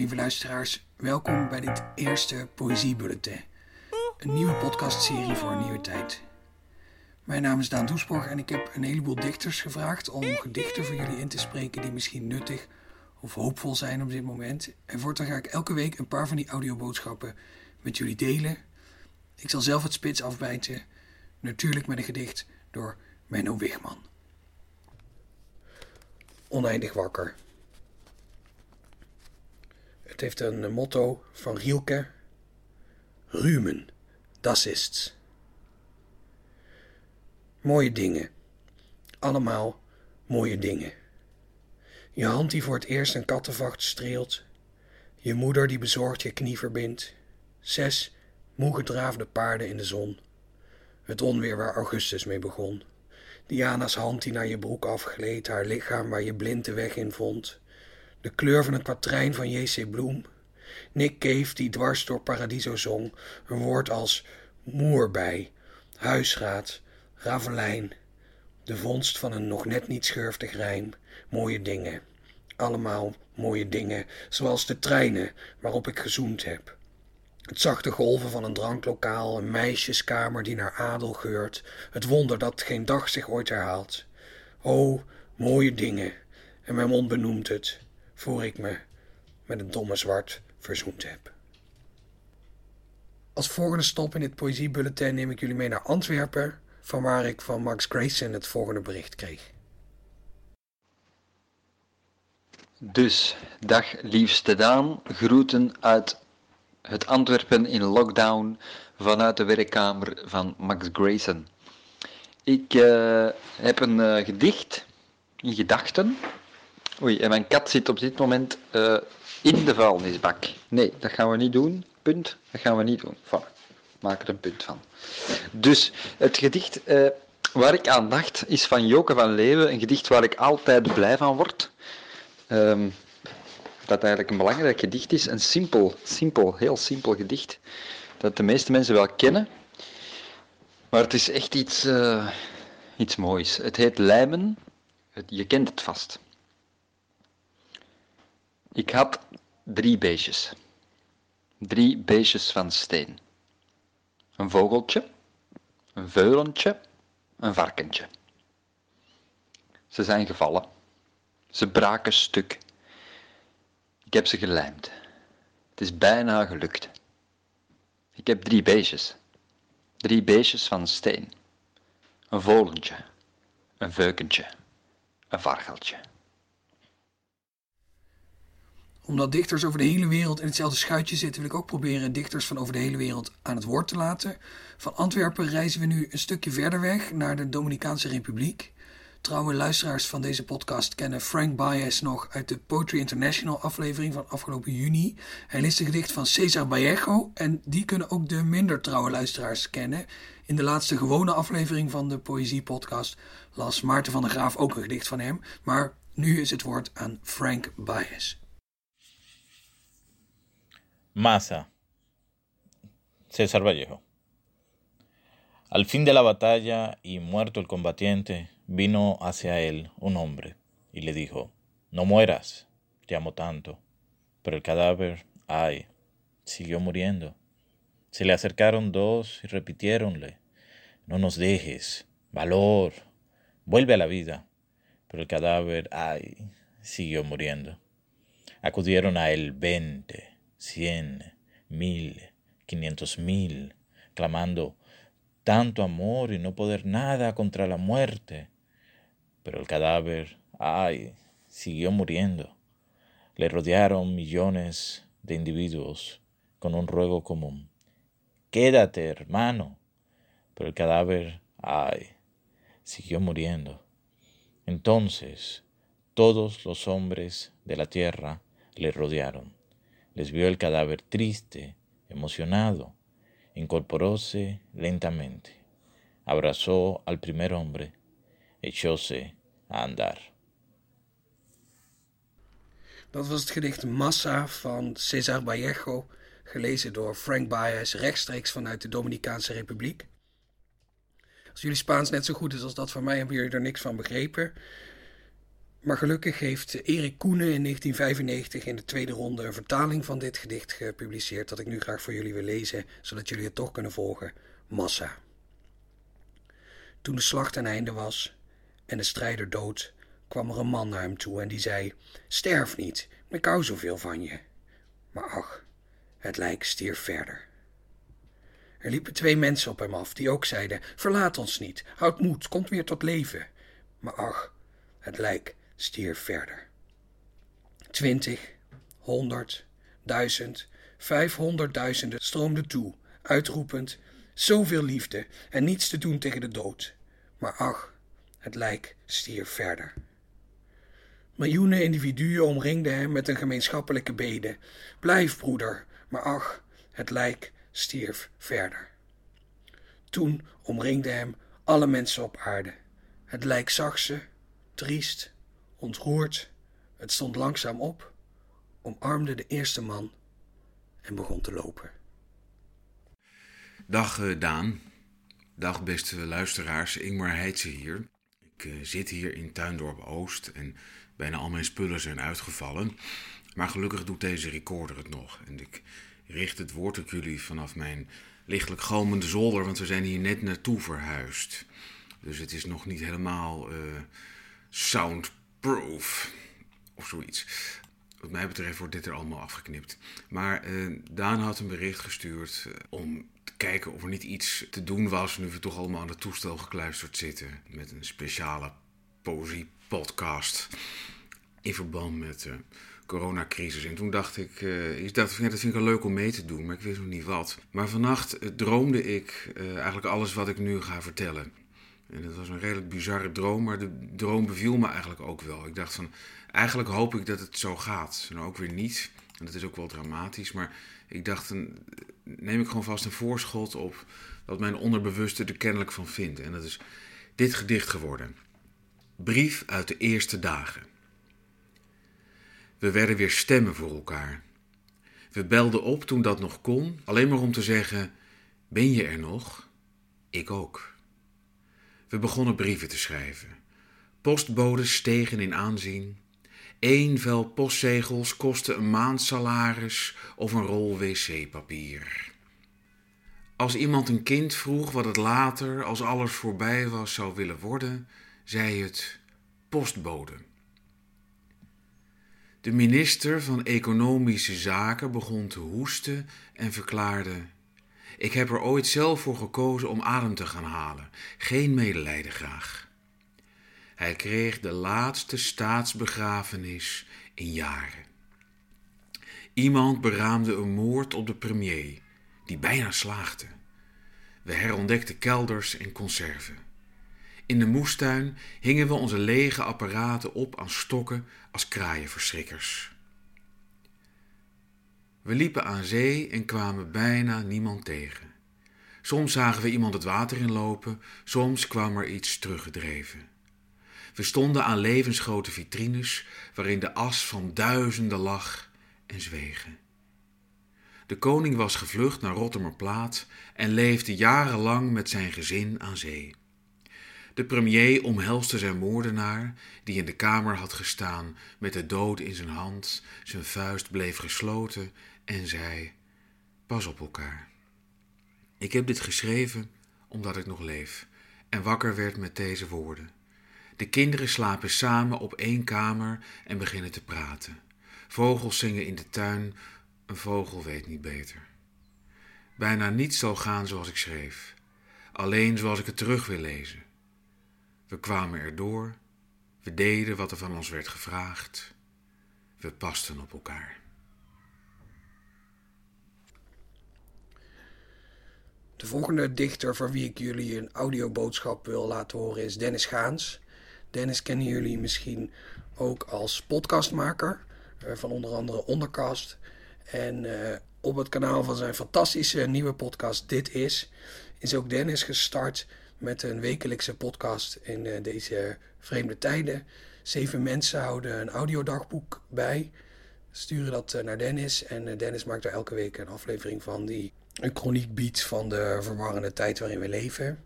Lieve luisteraars, welkom bij dit eerste Poëziebulletin. Een nieuwe podcastserie voor een nieuwe tijd. Mijn naam is Daan Doesborg en ik heb een heleboel dichters gevraagd om gedichten voor jullie in te spreken die misschien nuttig of hoopvol zijn op dit moment. En voortaan ga ik elke week een paar van die audioboodschappen met jullie delen. Ik zal zelf het spits afbijten, natuurlijk met een gedicht door Menno Wigman. Oneindig wakker. Het heeft een motto van Rielke. Rumen, das ist's. Mooie dingen. Allemaal mooie dingen. Je hand die voor het eerst een kattenvacht streelt. Je moeder die bezorgd je knie verbindt. Zes moe gedraafde paarden in de zon. Het onweer waar Augustus mee begon. Diana's hand die naar je broek afgleed, haar lichaam waar je blind de weg in vond. De kleur van een kwatrijn van J.C. Bloem. Nick Cave die dwars door Paradiso zong, een woord als moerbij, huisraad, ravelijn. De vondst van een nog net niet schurftig rijm, mooie dingen. Allemaal mooie dingen, zoals de treinen waarop ik gezoend heb. Het zachte golven van een dranklokaal, een meisjeskamer die naar adel geurt, het wonder dat geen dag zich ooit herhaalt. O, mooie dingen, en mijn mond benoemt het, voor ik me met een domme zwart verzoend heb. Als volgende stop in dit poëziebulletin neem ik jullie mee naar Antwerpen, van waar ik van Max Grayson het volgende bericht kreeg. Dus, dag liefste Daan, groeten uit het Antwerpen in lockdown vanuit de werkkamer van Max Grayson. Ik uh, heb een uh, gedicht in gedachten. Oei, en mijn kat zit op dit moment uh, in de vuilnisbak. Nee, dat gaan we niet doen. Punt. Dat gaan we niet doen. Voilà. Maak er een punt van. Dus het gedicht waar ik aan dacht is van Joke van Leeuwen. Een gedicht waar ik altijd blij van word. Um, dat eigenlijk een belangrijk gedicht is. Een simpel, simpel, heel simpel gedicht. Dat de meeste mensen wel kennen. Maar het is echt iets, uh, iets moois. Het heet Lijmen. Je kent het vast. Ik had drie beestjes. Drie beestjes van steen. Een vogeltje, een veulentje, een varkentje. Ze zijn gevallen. Ze braken stuk. Ik heb ze gelijmd. Het is bijna gelukt. Ik heb drie beestjes. Drie beestjes van steen. Een volentje, een veukentje, een vargeltje. Omdat dichters over de hele wereld in hetzelfde schuitje zitten, wil ik ook proberen dichters van over de hele wereld aan het woord te laten. Van Antwerpen reizen we nu een stukje verder weg naar de Dominicaanse Republiek. Trouwe luisteraars van deze podcast kennen Frank Baez nog uit de Poetry International aflevering van afgelopen juni. Hij leest een gedicht van Cesar Vallejo en die kunnen ook de minder trouwe luisteraars kennen. In de laatste gewone aflevering van de Poëzie Podcast las Maarten van der Graaf ook een gedicht van hem. Maar nu is het woord aan Frank Baez. Massa. César Vallejo. Al fin de la batalla y muerto el combatiente, vino hacia él un hombre y le dijo, No mueras, te amo tanto. Pero el cadáver, ay, siguió muriendo. Se le acercaron dos y repitiéronle, No nos dejes, valor, vuelve a la vida. Pero el cadáver, ay, siguió muriendo. Acudieron a él veinte, cien, mil, quinientos mil, clamando, tanto amor y no poder nada contra la muerte. Pero el cadáver, ay, siguió muriendo. Le rodearon millones de individuos con un ruego común. Quédate, hermano. Pero el cadáver, ay, siguió muriendo. Entonces todos los hombres de la tierra le rodearon. Les vio el cadáver triste, emocionado. Incorporóse lentamente. Abrazó al primer hombre echóse a andar. Dat was het gedicht Massa van Cesar Vallejo, gelezen door Frank Baez rechtstreeks vanuit de Dominicaanse Republiek. Als jullie Spaans net zo goed is als dat van mij, hebben jullie er niks van begrepen. Maar gelukkig heeft Erik Koenen in 1995 in de tweede ronde een vertaling van dit gedicht gepubliceerd dat ik nu graag voor jullie wil lezen, zodat jullie het toch kunnen volgen. Massa. Toen de slag ten einde was en de strijder dood, kwam er een man naar hem toe en die zei: Sterf niet, ik hou zoveel van je. Maar ach, het lijk stierf verder. Er liepen twee mensen op hem af, die ook zeiden: Verlaat ons niet, houd moed, komt weer tot leven. Maar ach, het lijk stierf verder. Twintig, honderd, duizend, vijfhonderdduizenden stroomden toe, uitroepend: Zoveel liefde en niets te doen tegen de dood. Maar ach, het lijk stierf verder. Miljoenen individuen omringden hem met een gemeenschappelijke bede. Blijf, broeder, maar ach, het lijk stierf verder. Toen omringden hem alle mensen op aarde. Het lijk zag ze, triest, ontroerd. Het stond langzaam op, omarmde de eerste man en begon te lopen. Dag uh, Daan. Dag beste luisteraars, Ingmar Heitse hier. Ik uh, zit hier in Tuindorp Oost en bijna al mijn spullen zijn uitgevallen. Maar gelukkig doet deze recorder het nog. En ik richt het woord tot jullie vanaf mijn lichtelijk galmende zolder, want we zijn hier net naartoe verhuisd. Dus het is nog niet helemaal uh, soundproof of zoiets. Wat mij betreft wordt dit er allemaal afgeknipt. Maar uh, Daan had een bericht gestuurd uh, om te kijken of er niet iets te doen was. Nu we toch allemaal aan het toestel gekluisterd zitten. Met een speciale poëzie-podcast. In verband met de coronacrisis. En toen dacht ik, ja, dat vind ik wel leuk om mee te doen, maar ik wist nog niet wat. Maar vannacht droomde ik eigenlijk alles wat ik nu ga vertellen. En dat was een redelijk bizarre droom, maar de droom beviel me eigenlijk ook wel. Ik dacht van, eigenlijk hoop ik dat het zo gaat. Nou, ook weer niet. En dat is ook wel dramatisch. Maar ik dacht, neem ik gewoon vast een voorschot op wat mijn onderbewuste er kennelijk van vindt. En dat is dit gedicht geworden. Brief uit de eerste dagen. We werden weer stemmen voor elkaar. We belden op toen dat nog kon, alleen maar om te zeggen: Ben je er nog? Ik ook. We begonnen brieven te schrijven. Postbodes stegen in aanzien. Eén vel postzegels kostte een maandsalaris of een rol wc-papier. Als iemand een kind vroeg wat het later, als alles voorbij was, zou willen worden, zei het postbode. De minister van Economische Zaken begon te hoesten en verklaarde: Ik heb er ooit zelf voor gekozen om adem te gaan halen. Geen medelijden graag. Hij kreeg de laatste staatsbegrafenis in jaren. Iemand beraamde een moord op de premier, die bijna slaagde. We herontdekten kelders en conserven. In de moestuin hingen we onze lege apparaten op aan stokken als kraaienverschrikkers. We liepen aan zee en kwamen bijna niemand tegen. Soms zagen we iemand het water inlopen, soms kwam er iets teruggedreven. We stonden aan levensgrote vitrines waarin de as van duizenden lag en zwegen. De koning was gevlucht naar Rottermerplaat en leefde jarenlang met zijn gezin aan zee. De premier omhelste zijn moordenaar, die in de kamer had gestaan met de dood in zijn hand, zijn vuist bleef gesloten en zei: Pas op elkaar. Ik heb dit geschreven omdat ik nog leef en wakker werd met deze woorden. De kinderen slapen samen op één kamer en beginnen te praten. Vogels zingen in de tuin, een vogel weet niet beter. Bijna niets zal gaan zoals ik schreef, alleen zoals ik het terug wil lezen. We kwamen erdoor, we deden wat er van ons werd gevraagd, we pasten op elkaar. De volgende dichter voor wie ik jullie een audioboodschap wil laten horen is Dennis Gaans. Dennis kennen jullie misschien ook als podcastmaker uh, van onder andere Ondercast. En uh, op het kanaal van zijn fantastische nieuwe podcast Dit Is, is ook Dennis gestart met een wekelijkse podcast in uh, deze vreemde tijden. Zeven mensen houden een audiodagboek bij, sturen dat naar Dennis. En Dennis maakt er elke week een aflevering van die een chroniek biedt van de verwarrende tijd waarin we leven.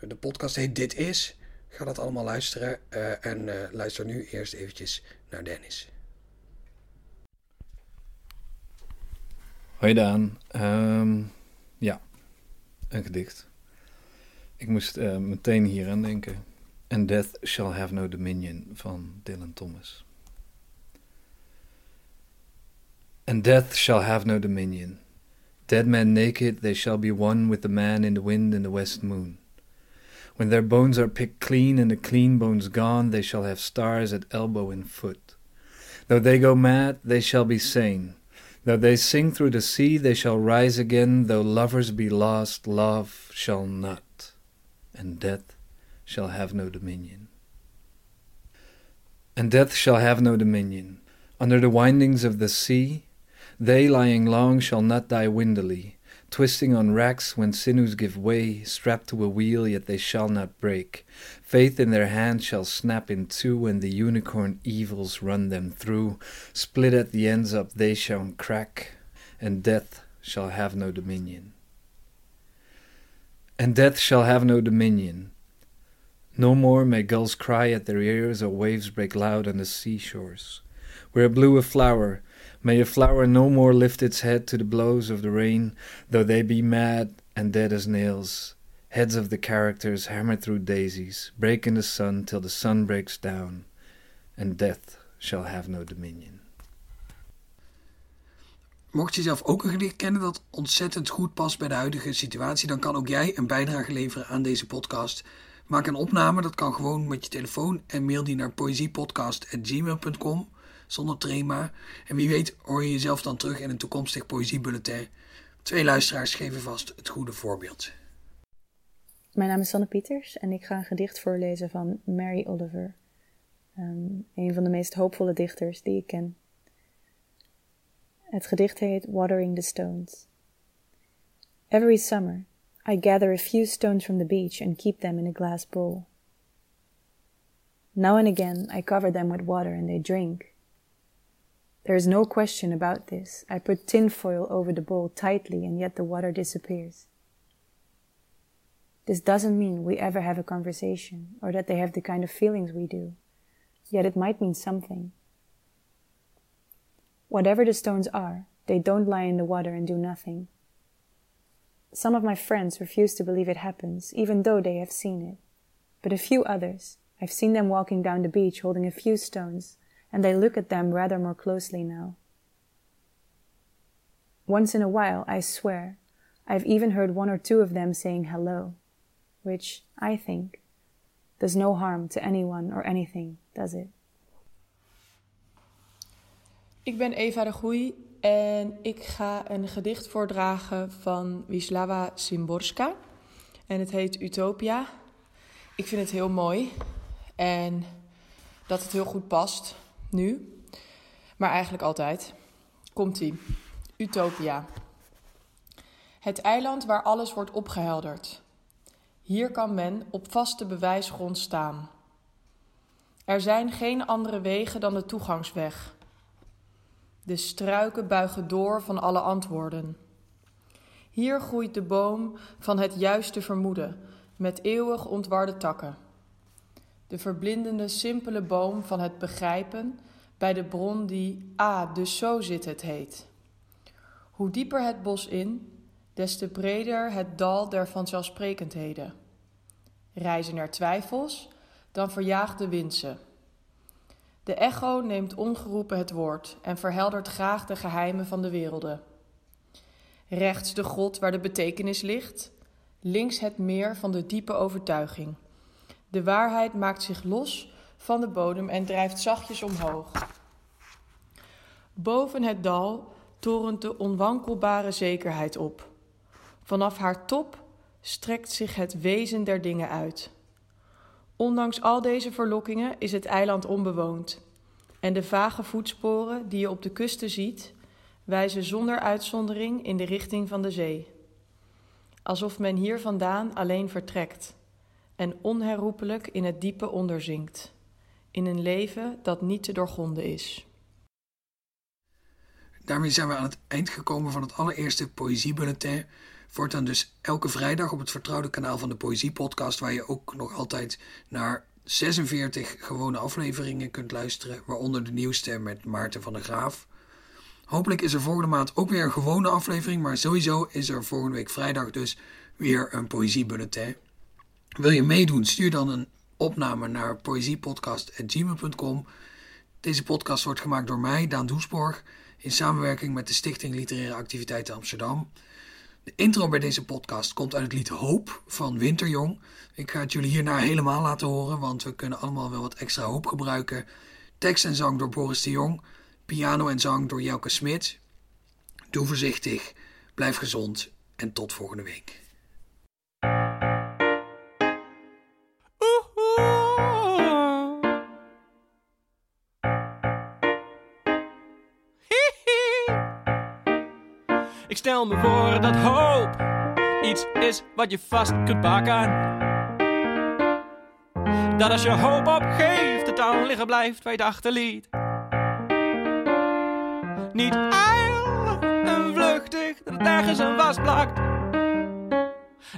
De podcast heet Dit Is Ga dat allemaal luisteren uh, en uh, luister nu eerst eventjes naar Dennis. Hoi Daan. Um, ja, een gedicht. Ik moest uh, meteen hier aan denken. And Death Shall Have No Dominion van Dylan Thomas. And death shall have no dominion. Dead men naked, they shall be one with the man in the wind and the west moon. When their bones are picked clean and the clean bones gone, they shall have stars at elbow and foot. Though they go mad, they shall be sane. Though they sink through the sea, they shall rise again. Though lovers be lost, love shall not, and death shall have no dominion. And death shall have no dominion. Under the windings of the sea, they lying long shall not die windily, twisting on racks when sinews give way, strapped to a wheel, yet they shall not break. Faith in their hand shall snap in two, when the unicorn evils run them through. Split at the ends up they shall crack, and death shall have no dominion. And death shall have no dominion. No more may gulls cry at their ears, or waves break loud on the seashores. Where blew a flower, May a flower no more lift its head to the blows of the rain, though they be mad and dead as nails. Heads of the characters hammered through daisies, break in the sun till the sun breaks down, and death shall have no dominion. Mocht je zelf ook een gedicht kennen dat ontzettend goed past bij de huidige situatie, dan kan ook jij een bijdrage leveren aan deze podcast. Maak een opname, dat kan gewoon met je telefoon en mail die naar poëziepodcast.gmail.com zonder trema. En wie weet hoor je jezelf dan terug in een toekomstig poëziebulletin. Twee luisteraars geven vast het goede voorbeeld. Mijn naam is Sanne Pieters en ik ga een gedicht voorlezen van Mary Oliver. Um, een van de meest hoopvolle dichters die ik ken. Het gedicht heet Watering the Stones. Every summer I gather a few stones from the beach and keep them in a glass bowl. Now and again I cover them with water and they drink. There is no question about this. I put tinfoil over the bowl tightly, and yet the water disappears. This doesn't mean we ever have a conversation or that they have the kind of feelings we do, yet it might mean something. Whatever the stones are, they don't lie in the water and do nothing. Some of my friends refuse to believe it happens, even though they have seen it. But a few others, I've seen them walking down the beach holding a few stones, and they look at them rather more closely now. Once in a while, I swear, I've even heard one or two of them saying hello, which, I think, does no harm to anyone or anything, does it? Ik ben Eva de Goei en ik ga een gedicht voordragen van Wisława Szymborska. En het heet Utopia. Ik vind het heel mooi en dat het heel goed past nu, maar eigenlijk altijd. Komt-ie. Utopia. Het eiland waar alles wordt opgehelderd. Hier kan men op vaste bewijsgrond staan. Er zijn geen andere wegen dan de toegangsweg. De struiken buigen door van alle antwoorden. Hier groeit de boom van het juiste vermoeden met eeuwig ontwarde takken de verblindende, simpele boom van het begrijpen bij de bron die ah, dus zo zit het heet. Hoe dieper het bos in, des te breder het dal der vanzelfsprekendheden. Reizen er twijfels, dan verjaagt de wind ze. De echo neemt ongeroepen het woord en verheldert graag de geheimen van de werelden. Rechts de God waar de betekenis ligt, links het meer van de diepe overtuiging. De waarheid maakt zich los van de bodem en drijft zachtjes omhoog. Boven het dal torent de onwankelbare zekerheid op. Vanaf haar top strekt zich het wezen der dingen uit. Ondanks al deze verlokkingen is het eiland onbewoond. En de vage voetsporen die je op de kusten ziet, wijzen zonder uitzondering in de richting van de zee. Alsof men hier vandaan alleen vertrekt en onherroepelijk in het diepe onderzinkt, in een leven dat niet te doorgronden is. Daarmee zijn we aan het eind gekomen van het allereerste Poëziebulletin. Voortaan dus elke vrijdag op het vertrouwde kanaal van de Poëzie Podcast, waar je ook nog altijd naar 46 gewone afleveringen kunt luisteren, waaronder de nieuwste met Maarten van der Graaf. Hopelijk is er volgende maand ook weer een gewone aflevering, maar sowieso is er volgende week vrijdag dus weer een poëziebulletin. Wil je meedoen? Stuur dan een opname naar poëziepodcast.gmail.com. Deze podcast wordt gemaakt door mij, Daan Doesborg, in samenwerking met de Stichting Literaire Activiteiten Amsterdam. De intro bij deze podcast komt uit het lied Hoop van Winterjong. Ik ga het jullie hierna helemaal laten horen, want we kunnen allemaal wel wat extra hoop gebruiken. Tekst en zang door Boris de Jong, piano en zang door Jelke Smit. Doe voorzichtig, blijf gezond en tot volgende week. Stel me voor dat hoop iets is wat je vast kunt pakken. Dat als je hoop opgeeft, het dan liggen blijft waar je het achterliet. Niet ijl en vluchtig, dat het ergens aan vastplakt.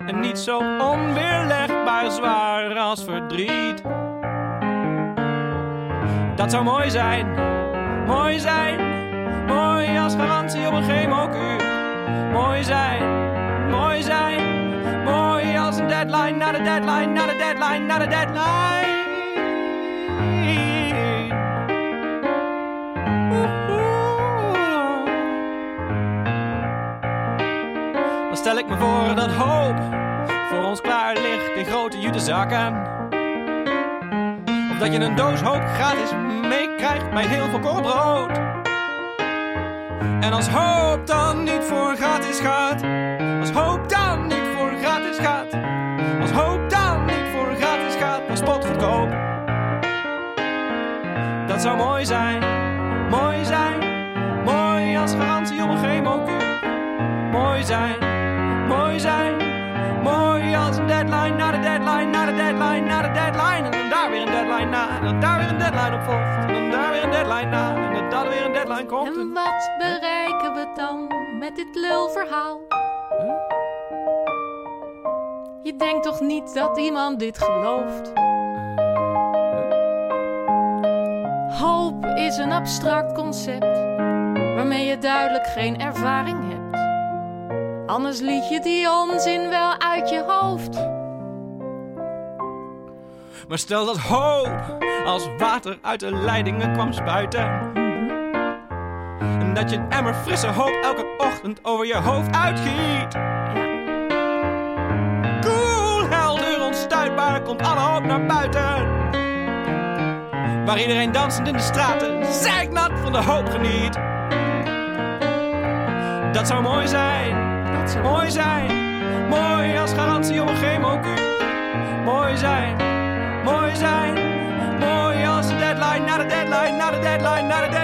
En niet zo onweerlegbaar zwaar als verdriet. Dat zou mooi zijn, mooi zijn, mooi als garantie op een chemokuur. Mooi zijn, mooi zijn, mooi als een deadline, naar de deadline, naar de deadline, naar de deadline. Dan stel ik me voor dat hoop voor ons klaar ligt in grote jutezakken. Of dat je een doos hoop gratis meekrijgt bij heel veel korrelbrood. En als hoop dan niet voor gratis gaat, als hoop dan niet voor gratis gaat, als hoop dan niet voor gratis gaat, dan spotgoedkoop. Dat zou mooi zijn, mooi zijn, mooi als garantie op een chemokuur. Mooi zijn, mooi zijn, mooi als een deadline, na de deadline, na de deadline, na de deadline. En dan daar weer een deadline na, en daar weer een deadline op volgt. Komt. En wat bereiken we dan met dit lulverhaal? Je denkt toch niet dat iemand dit gelooft? Hoop is een abstract concept waarmee je duidelijk geen ervaring hebt. Anders liet je die onzin wel uit je hoofd. Maar stel dat hoop als water uit de leidingen kwam spuiten. En dat je een emmer frisse hoop elke ochtend over je hoofd uitgiet. Cool, helder, onstuitbaar, komt alle hoop naar buiten. Waar iedereen dansend in de straten, zeiknat van de hoop geniet. Dat zou mooi zijn, Dat zou mooi zijn. Mooi als garantie op een chemokuur. Mooi zijn, mooi zijn. Mooi als een deadline, na de deadline, na de deadline, na de deadline.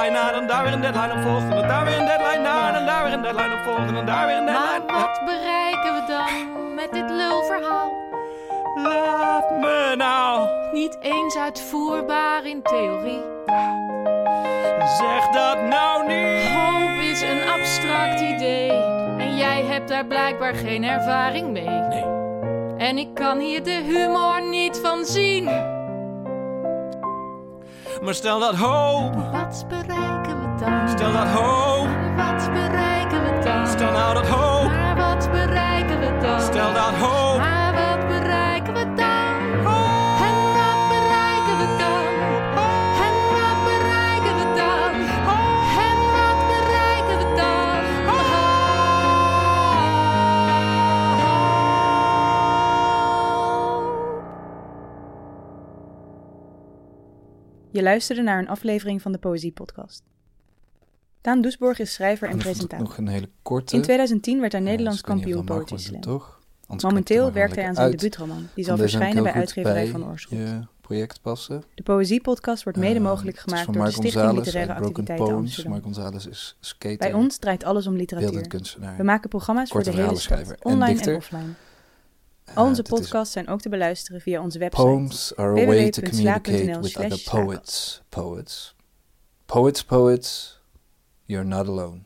Deadline na, dan daar weer een deadline op volgt. En daar weer een deadline na, en daar weer een deadline op volgt. En daar weer een Maar deadline. wat bereiken we dan met dit lulverhaal? Laat me nou, Niet eens uitvoerbaar in theorie. zeg dat nou niet. Hoop is een abstract idee. En jij hebt daar blijkbaar geen ervaring mee. Nee. En ik kan hier de humor niet van zien. Maar stel dat hoop, Wat bereiken we dan? stel dat hoop, Wat bereiken we dan? stel nou dat hoop, Maar wat bereiken we dan? stel dat hoop. Je luisterde naar een aflevering van de Poëzie Podcast. Daan Doesborg is schrijver en En presentator. nog een hele korte. In 2010 werd hij Nederlands dus of kampioen Slam. toch? Anders er Momenteel werkt hij aan zijn debuutroman, die zal verschijnen bij uitgeverij bij van Oorschot. Je project passen. De Poëziepodcast wordt mede Eh, mogelijk gemaakt door de Stichting Literaire Activiteiten Poems. Amsterdam. Mark is skater. Bij ons draait alles om literatuur. We maken programma's voor de hele stad, en online en, dichter. offline. Onze podcasts zijn ook te beluisteren via onze website. Poems are a way to communicate with other poets. Poets. Poets, poets. You're not alone.